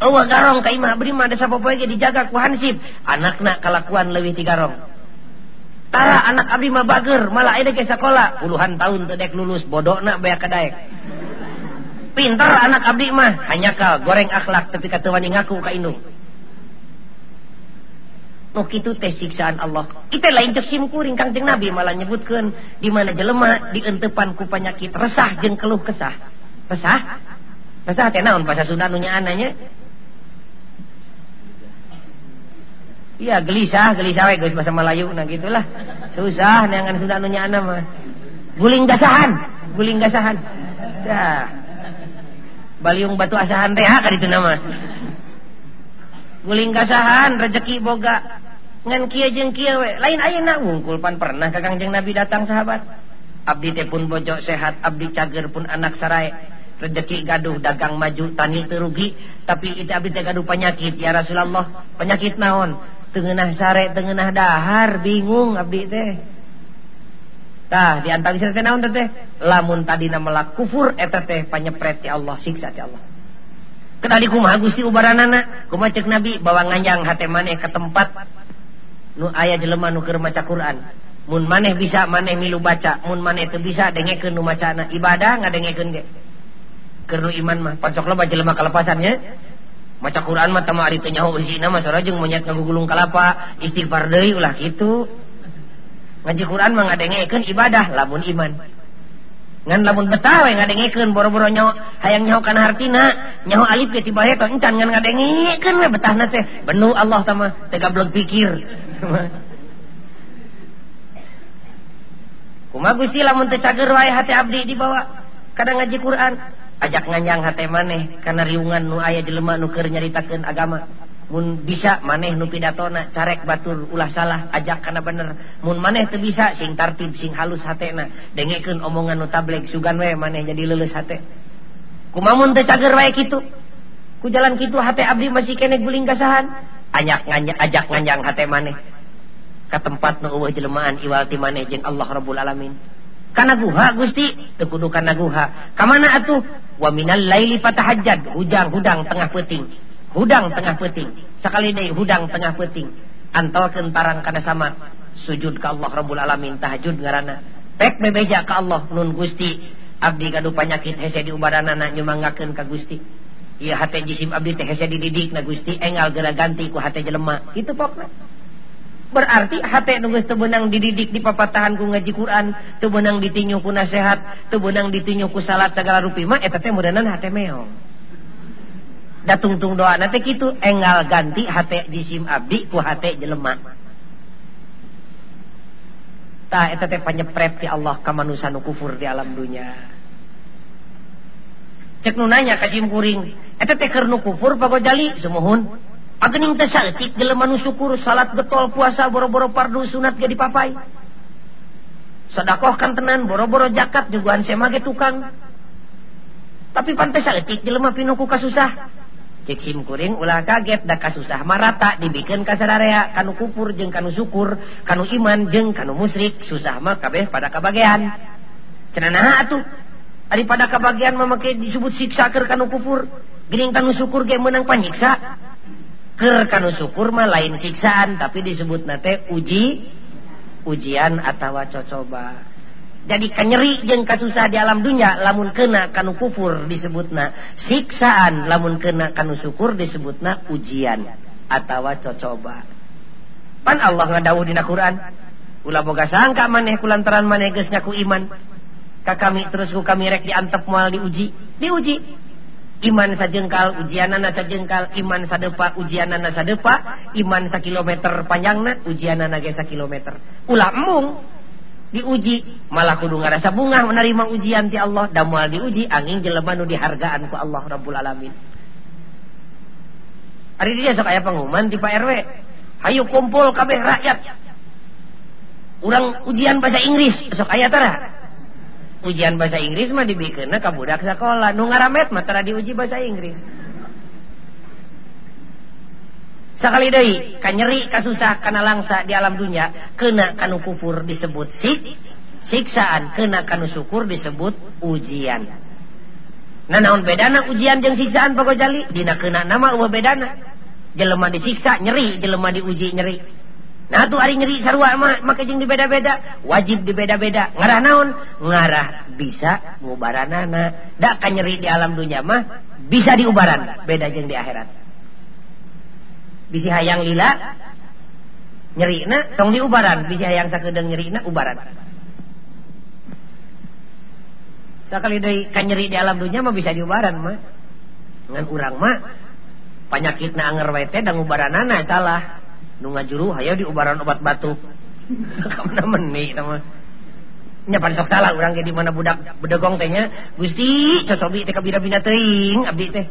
Oh garong kaimah berima ada siapa poe dijaga ku hansip. Anakna kalakuan lebih ti garong. Tara anak abdi mah bager malah ada ke sekolah puluhan tahun tedek lulus bodohna baya kadaek pintar anak abdi mah. Hanya kal goreng akhlak tapi kata wani ngaku ka indung begitu teh siksaan Allah. Kita lain simkuring Kangjeng Nabi malah nyebutkan di mana dientepan ku penyakit resah jeng keluh kesah. Resah? Resah teh naon bahasa Sunda nunya ananya iya gelisah gelisah we geus bahasa Melayu nah gitulah. Susah neangan Sunda nunya ana mah. Guling gasahan guling gasahan. Dah baliung batu asahan teh ka ditu nama. Guling gasahan rezeki boga. ngan kia jeng kieu we. Lain aya na wungkulpan pernah ka kangjeng nabi datang sahabat. Abdi teh pun bojok sehat abdi cager pun anak sarai. Rezeki gaduh dagang maju tani terugi tapi itu abdi teh gaduh penyakit ya Rasulullah. Penyakit naon? Tengenah sare tengenah dahar bingung abdi teh. Tah di antara teh naon teh lamun tadi nama kufur eta teh panyepret ti Allah siksa ti Allah. Kenali kumaha Gusti ubaranana, kumaha cek Nabi? Bawa nganjang hate maneh ke tempat. nu aya jelema nuker maca Quran. Mun maneh bisa maneh milu baca. Mun maneh teu bisa dengekeun nu macana. Ibadah ngadengekeun ge. Keur nu iman mah pancok loba jelema kalepasannya maca Quran mah tama ari teu nyaho isina mah sora jeung monyet ngagugulung kalapa. Istighfar deui ulah kitu. Ngaji Quran mah ngadengekeun ibadah lamun iman. ngan lamun betawe ngadengeken boro-boro nyawa hayang nyaho kana hartina nyaho alif ge tiba eta encan ngan ngadengeken we betahna teh. Benu Allah tama teh gablog pikir. Kumaha Gusti lamun teu cager wae hati abdi dibawa kadang ngaji Quran. Ajak nganyang hate maneh karena riungan nu aya jelema nu keur nyaritakeun agama. mun bisa maneh nu pidatona carek batur ulah salah ajak kana bener. Mun maneh teu bisa sing tartib sing halus hatena. Dengekeun omongan nu tablek sugan we maneh jadi leuleus hate. Kumamun teu cager wae kitu? Ku jalan kitu hate abdi masih kene guling gasahan ajak ngajak ajak nganjang hate maneh. Ka tempat nu eueuh jelemaan iwal ti maneh jeung Allah Rabbul Alamin. Kana guha Gusti? Teu kudu kana guha. Ka mana atuh? Wa minal laili fatahajjad hujang hudang tengah peuting. hudang tengah peting sekali deh hudang tengah peting antalkan tarang kana sama sujud ke Allah Rabbul Alamin tahajud ngarana. Pek bebeja ke Allah nun gusti. Abdi kadu panyakit hese di ubadanana nyumanggakeun ka gusti. Iya hati jisim abdi teh hese dididik na gusti. Enggal gara ganti ku hati jelema itu pokna. Berarti hati teu tebenang dididik di papatahan ku ngaji Quran tebenang ditinyu ku nasehat tebenang ditinyu ku salat segala rupi mah eta teh mudanan hati meong. Da tungtung doa. Nanti kitu engal ganti hati jisim abdi ku hati jelema. Tah eta teh panyepret ti Allah ka manusia nu kufur di alam dunia cek nu nanya ka kuring eta teh keur nu kufur pagojali? Sumuhun agening teh saeutik jelema nu syukur salat getol puasa boro-boro pardu sunat ge dipapai. Sedekah kan tenan boro-boro zakat jugaan sema ge tukang. Tapi pantes saeutik jelema pinu ku kasusah cim kuring ulah kaget da kasusah marata dibikin kasararea kanu kupur jeung kanu syukur kanu iman jeung kanu musyrik susah mah kabeh pada kebagian cenanaha atuh daripada kebagian memakai disebut siksa keur kanu kupur gering kanu syukur ge menang panyiksa. Keur kanu syukur mah lain siksaan tapi disebut nate uji ujian atawa cocoba. jadi kanyeri jeng kasusah di alam dunya lamun kena kanu kufur disebutna. Siksaan lamun kena kanu syukur disebutna ujian atau cocoba. Pan Allah ngadawu dina Quran ulah boga sangka maneh kulantaran maneh geus nyaku iman. Ka kami terus ku kami rek diantep moal diuji. Diuji. Iman sajengkal ujianana sajengkal. Iman sadepa ujianana sadepa. Iman sakilometer panjangna ujianana ge sakilometer. Ulah embung. diuji malah kudu ngarasa bunga menerima ujian ti Allah. Damal diuji angin jelema nu dihargaan ku Allah Rabbul Alamin. Hari dia sok aya pengumuman di Pak RW hayu kumpul kabeh rakyat. Urang ujian bahasa Inggris sok aya tara. Ujian bahasa Inggris mah dibikeunna ka budak sakola. Nu ngaramet mah tara diuji bahasa Inggris. sekali deui kanyeri nyeri kana susah langsa di alam dunya kena kanu kufur disebut sik siksaan kena kanu syukur disebut ujian. Nah naon bedana ujian jeung siksaan Pak dina kena nama eueuh bedana. Jelema disiksa nyeri jelema diuji nyeri. Nah tuh hari nyeri sarua mah make jeung dibeda-beda wajib dibeda-beda. Ngarah naon? Ngarah bisa ngubaranana da kan nyeri di alam dunya mah bisa diubaran. Beda jeung di akhirat. bisi hayang lila. Nyerina tong di ubaran. Bisi hayang sakedeung nyerina ubaran. Sakali deui kanyeri di alam dunia mah bisa diubaran mah. Ngan urang mah penyakitna anger wae teh da ngubaranana salah. Nu ngajuru hayo di ubaran obat batuk. Kamana meni nama nya pan sok salah urang ge di mana budak bedegong teh nya gusti cocobi teh kabira bina teuing abdi teh.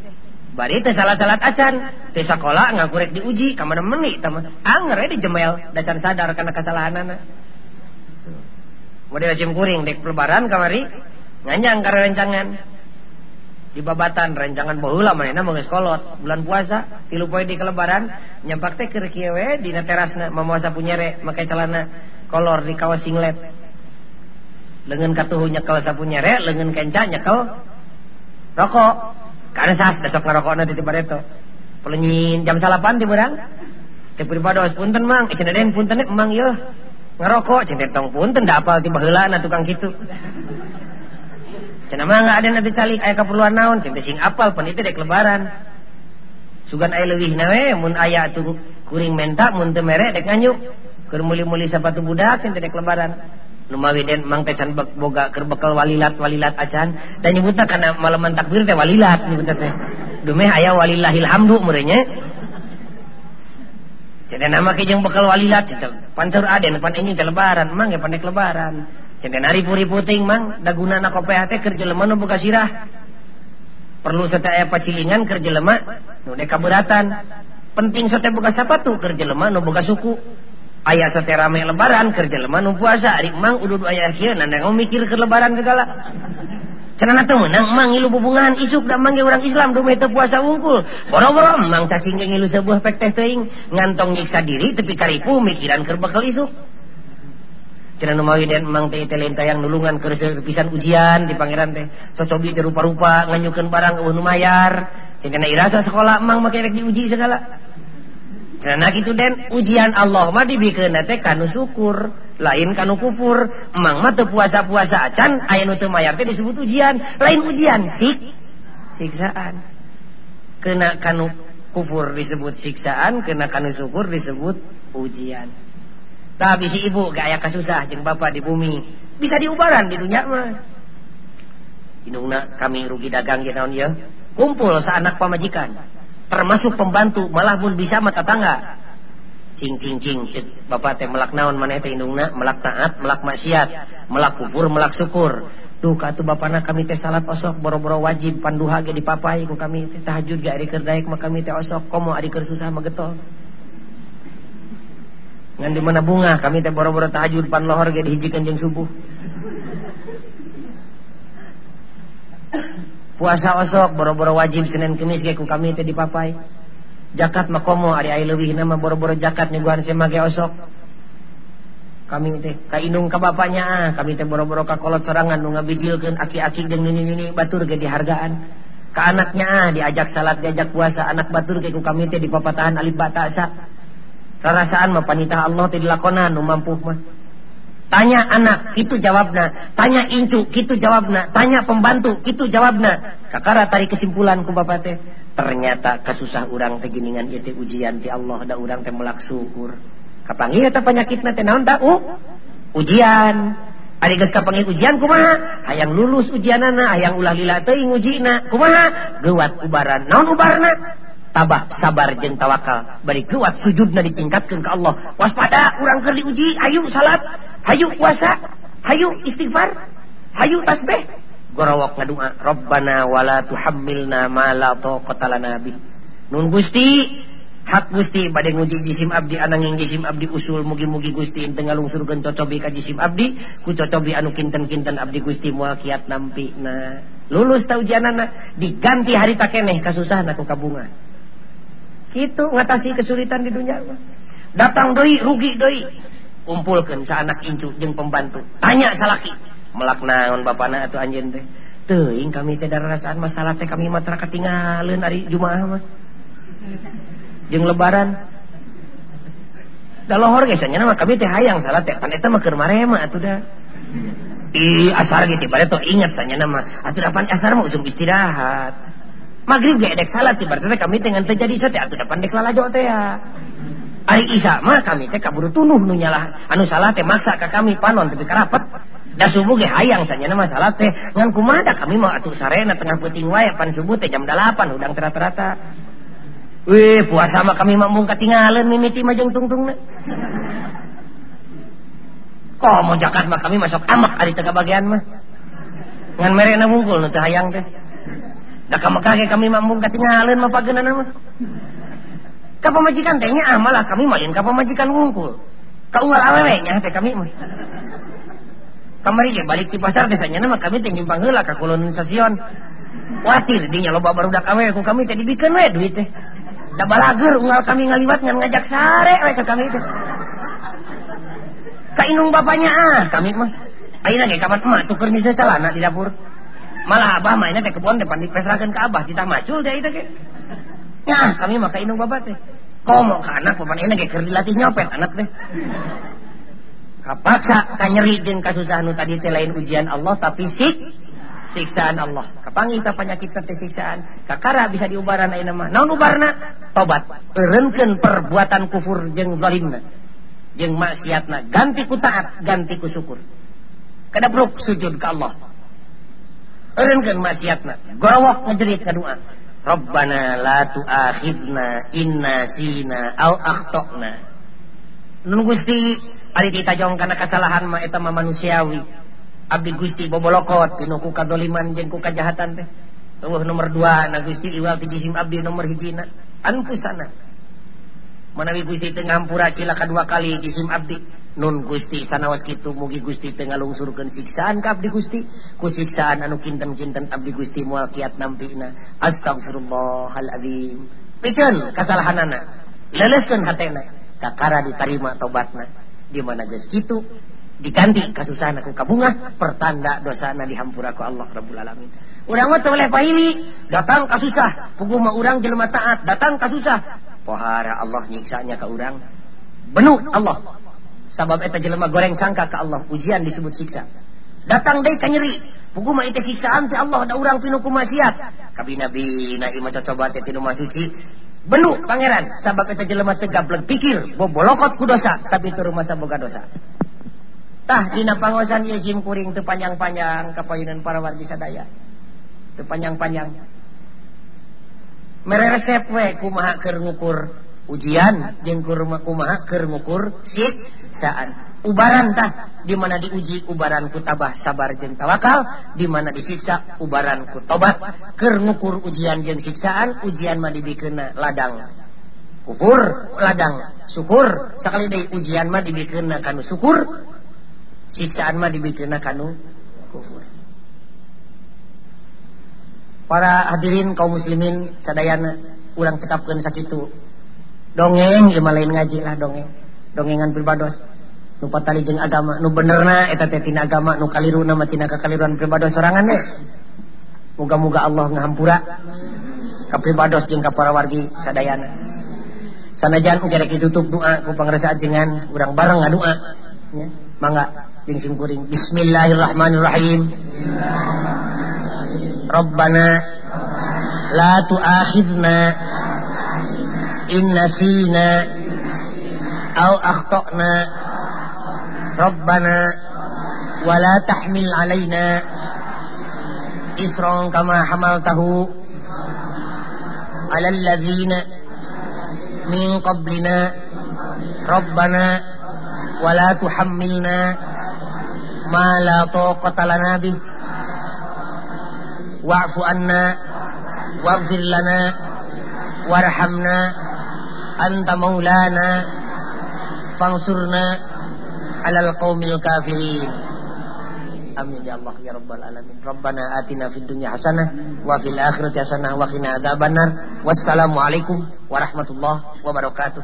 bari teh salah salat acan. Teh sekolah ngagurek diuji ka mana meni teman angre di jemel dacan sadar kana kesalahanana. Model sim kuring dek lebaran kamari nganyang karena rencangan. Di babatan rencangan baheula manehna mah kolot. Bulan puasa tilu poin di kelebaran nyampak teh keur kieu we dina terasna mamawa punyere make celana kolor di kawas singlet. Lengan katuhu nyekel sapu nyere lengan kenca nyekel rokok. karena sas besok ngerokoknya di tiba itu pelenyin jam salapan di berang di pribadi punten mang. Eh, Ikan ada punten eh, emang yo ngerokok cenah tong punten dah apal tiba hela na tukang gitu cina mah nggak ada nanti calik ayah keperluan naon cenah sing apal pun itu dek lebaran. Sugan ayah lebih nawe mun ayah tuh kuring menta mun temere dek nganyuk kermuli-muli sepatu budak cenah dek lebaran. Den mang teh can boga keur walilat walilat acan dan nyebutna kana malaman takbir teh walilat nyebutna teh. Dumeh aya walillahil hamdu murenya. Cenah nama ke bekal walilat pantur aden pan ini teh lebaran mang ge pandek lebaran. Jadi nari puri puting mang daguna nak kopeh teh kerja lemah nu buka sirah. Perlu aya pacilingan kerja lemah nu dek kaberatan. Penting sate buka tuh kerja lemah nu buka suku. ayah sate rame lebaran kerja lemah nu puasa. Ari mang udah dua ayah kia nanda mikir ke lebaran kegala. Cenana teu meunang mang ilu bubungan isuk da mangge orang Islam dume teu puasa wungkul. Boro-boro mang cacing jeung ilu sebuah pek teh teuing. Ngantong nyiksa diri tapi karipu mikiran keur bakal isuk. Cenah mawi dan mang teh teh yang nulungan keur pisan ujian di pangeran teh. Cocobi teh rupa-rupa nganyukeun barang eueuh nu mayar. Irasa sekolah mang make rek diuji segala. Karena gitu den ujian Allah mah dibikeun teh kanu syukur, lain kanu kufur. Emang mah puasa-puasa acan aya teu mayar teh disebut ujian, lain ujian sik. Siksaan. kena kanu kufur disebut siksaan kena kanu syukur disebut ujian. Tapi si ibu gak ayah kasusah jeng bapak di bumi. Bisa diubaran di dunia mah. Indungna kami rugi dagang ya naon ya kumpul seanak pamajikan termasuk pembantu malah pun bisa mata tangga cing cing cing bapak teh melak naon mana teh indungna? Melak taat melak maksiat. Melak kufur melak syukur. Duh katu bapana kami teh salat osok boro-boro wajib panduha ge dipapai ku kami teh tahajud ge ari keur daek mah kami teh osok. Komo ari keur susah mah getol. Ngan di mana bunga kami teh boro-boro tahajud pan lohor ge dihijikeun jeung subuh. Puasa osok boro-boro wajib Senin ge ku kami teh dipapai. Jakat mah komo ari ai leuwih nama boro-boro jakat nyuguhan sema ge osok kami teh ka indung ka bapaknya ah kami teh boro-boro ka kolot sorangan nu ngabijilkeun aki-aki jeung nini-nini batur ge dihargaan. Ka anaknya ah diajak salat diajak puasa anak batur ge ku kami teh di papatahan alif bata sa. Rarasaan mah panitah Allah teh dilakonan nu mampu mah tanya anak itu jawabna tanya incu kitu jawabna tanya pembantu kitu jawabna kakara tarik kesimpulan ku bapak teh. Ternyata kasusah urang teh giningan ieu ujian ti Allah da urang teh melak syukur. Kapanggil eta penyakit nanti naon tak uh, ujian. Ari geus kapanggil ujian kumaha? Hayang lulus ujianana hayang ulah lila teuing ujina kumaha? Geuat ubaran. Naon ubarna tabah sabar jeung tawakal. Bari geuat sujudna ditingkatkeun ka Allah. Waspada urang keur diuji. Ayo salat. Hayu puasa. Hayu istighfar. Hayu tasbih. Gorowok ngadua rabbana wala tuhammilna ma la taqata lana nun Gusti hak Gusti badai nguji jisim abdi ananging jisim abdi usul mugi-mugi Gusti tengah lungsurkeun cocobi ka jisim abdi ku cocobi anu kinten-kinten abdi Gusti moal kiat nampi na. Lulus tau ujianana diganti hari takeneh kasusahan aku kabunga itu ngatasi kesulitan di dunia. Datang Doi rugi Doi. Kumpulkan ke anak incu jeng pembantu. Tanya salaki. Melak naon bapana atuh atau anjen teh. Teuing kami teh rasaan masalah teh kami matra ketinggalan hari Jumaah mah. Jeng lebaran. Dalohor biasanya nama kami teh hayang salat teh. Pan eta mah keur marema atuh da i asar gitu bare tuh ingat sanya nama. Atuh dapan asar mah ujung istirahat. Maghrib ge dek salat berarti kami teh ngan terjadi sate atuh dapan dek lalajo teh ya. Ari Isa mah kami teh kaburu tunuh nu nyalah. Anu salah teh maksa ka kami panon tapi karapet. Da subuh ge hayang sanya nama salat teh. Ngan kumaha kami mau atuh sarena tengah peuting wae pan subuh teh jam 8 udang rata-rata Wih, puasa mah kami mampu ketinggalan mimiti majeng tungtung Kok mau jakat mah kami masuk amak hari tengah bagian mah. Ngan merena mungkul nanti hayang teh. kamu kami mamung pemajikan tehnya amalah ah, kami main ka pemajikan awewe nya teh kami kamari ge balik di pasar biasanya mah kami tinggi panggela ka kolon stasiun khawatir dinya loba barudak awewe ku kami teh dibikeun we duit teh. Da balager unggal kami ngaliwat ngan ngajak sare we ke kami teh. Ka inung bapaknya ah kami mah. Ayeuna ge kamar emak tuker nyisa celana di dapur. Malah abah ini teh kebon depan dipesrakeun ka abah kita macul dia itu ge. Ya kami mah ka inung bapak teh. Komo ka anak papan ini keur dilatih nyopet anak teh. Kapaksa ka nyeri jeung kasusahan tadi teh lain ujian Allah tapi sik siksaan Allah. Kapangi kita penyakit teh siksaan. Kakara bisa diubaran ayeuna mah. Naon ubarna? Tobat. Eureunkeun perbuatan kufur jeung zalimna jeung maksiatna. Ganti ku taat ganti ku syukur. Kadabruk sujud ka Allah Erenkeun maksiatna, gorowok ngejerit kadua. Rabbana la tu'akhidna inna sina au akhtana. Nun Gusti ari ditajong kana kasalahan mah eta mah manusiawi. Abdi Gusti bobolokot pinu ku kadoliman jeung ku kajahatan teh. Eueuh nomor dua na Gusti iwal ti jisim abdi nomor hijina. anfusana. Manawi Gusti teu ngampura cila dua kali jisim abdi. nun Gusti sanawas gitu mugi Gusti tengalungsurkan siksaan ka Abdi Gusti. Ku siksaan anu kinten-kinten Abdi Gusti mual kiat nampina. Astagfirullahalazim pikeun kasalahanana. Leleskeun hatena. Kakara ditarima tobatna di mana geus kitu? Diganti kasusahan aku kabungah pertanda dosana dihampura ku Allah Rabbul Alamin. Urang mah oleh pahili datang kasusah. Puguh mah urang jelema taat datang kasusah. Pohara Allah nyiksanya ka urang. Benuk Allah. sabab eta jelema goreng sangka ka Allah. Ujian disebut siksa. Datang deui ka nyeri hukuma itu siksaan ti Allah. Da urang pinu ku maksiat kabina bina ima cocoba teh tinu masuci benu pangeran. Sabab eta jelema teu gablek pikir. Bobolokot ku dosa tapi teu rumah boga dosa. Tah dina pangosan ieu sim kuring teu panjang-panjang kapayunan para wargi sadaya teu panjang-panjang. Mereresep we kumaha keur ngukur ujian jeung kumaha keur ngukur sik. siksaan ubaran tah di mana diuji ubaran ku tabah sabar jeung tawakal di mana disiksa ubaran ku tobat. Keur ngukur ujian jeung siksaan ujian mah dibikirna ladang kufur ladang syukur. Sakali deui ujian mah dibikirna kanu syukur siksaan mah dibikirna kanu kufur para hadirin kaum muslimin sadayana urang cekapkeun sakitu. Dongeng ieu lain ngaji lah dongeng. dongengan pribados. Lupa tali jeung agama nu benerna eta teh tina agama nu kaliruna mah tina kakaliruan pribados sorangan we muga-muga Allah ngahampura ka pribados jeung ka para wargi sadayana. Sanajan ugi rek ditutup doa ku pangrasa ajengan urang bareng ngadoa ya. Mangga jeung simkuring bismillahirrahmanirrahim. Rabbana la tu'akhidna in nasina au akhtana ربنا ولا تحمل علينا إسرا كما حملته على الذين من قبلنا. ربنا ولا تحملنا ما لا طاقة لنا به. واعف عنا واغفر لنا وارحمنا. أنت مولانا. Fangsurna alal qaumil kafirin. Amin ya Allah ya rabbal alamin. Rabbana atina fid dunya hasanah wa fil akhirati hasanah wa qina adzabannar. Wassalamu alaikum warahmatullahi wabarakatuh.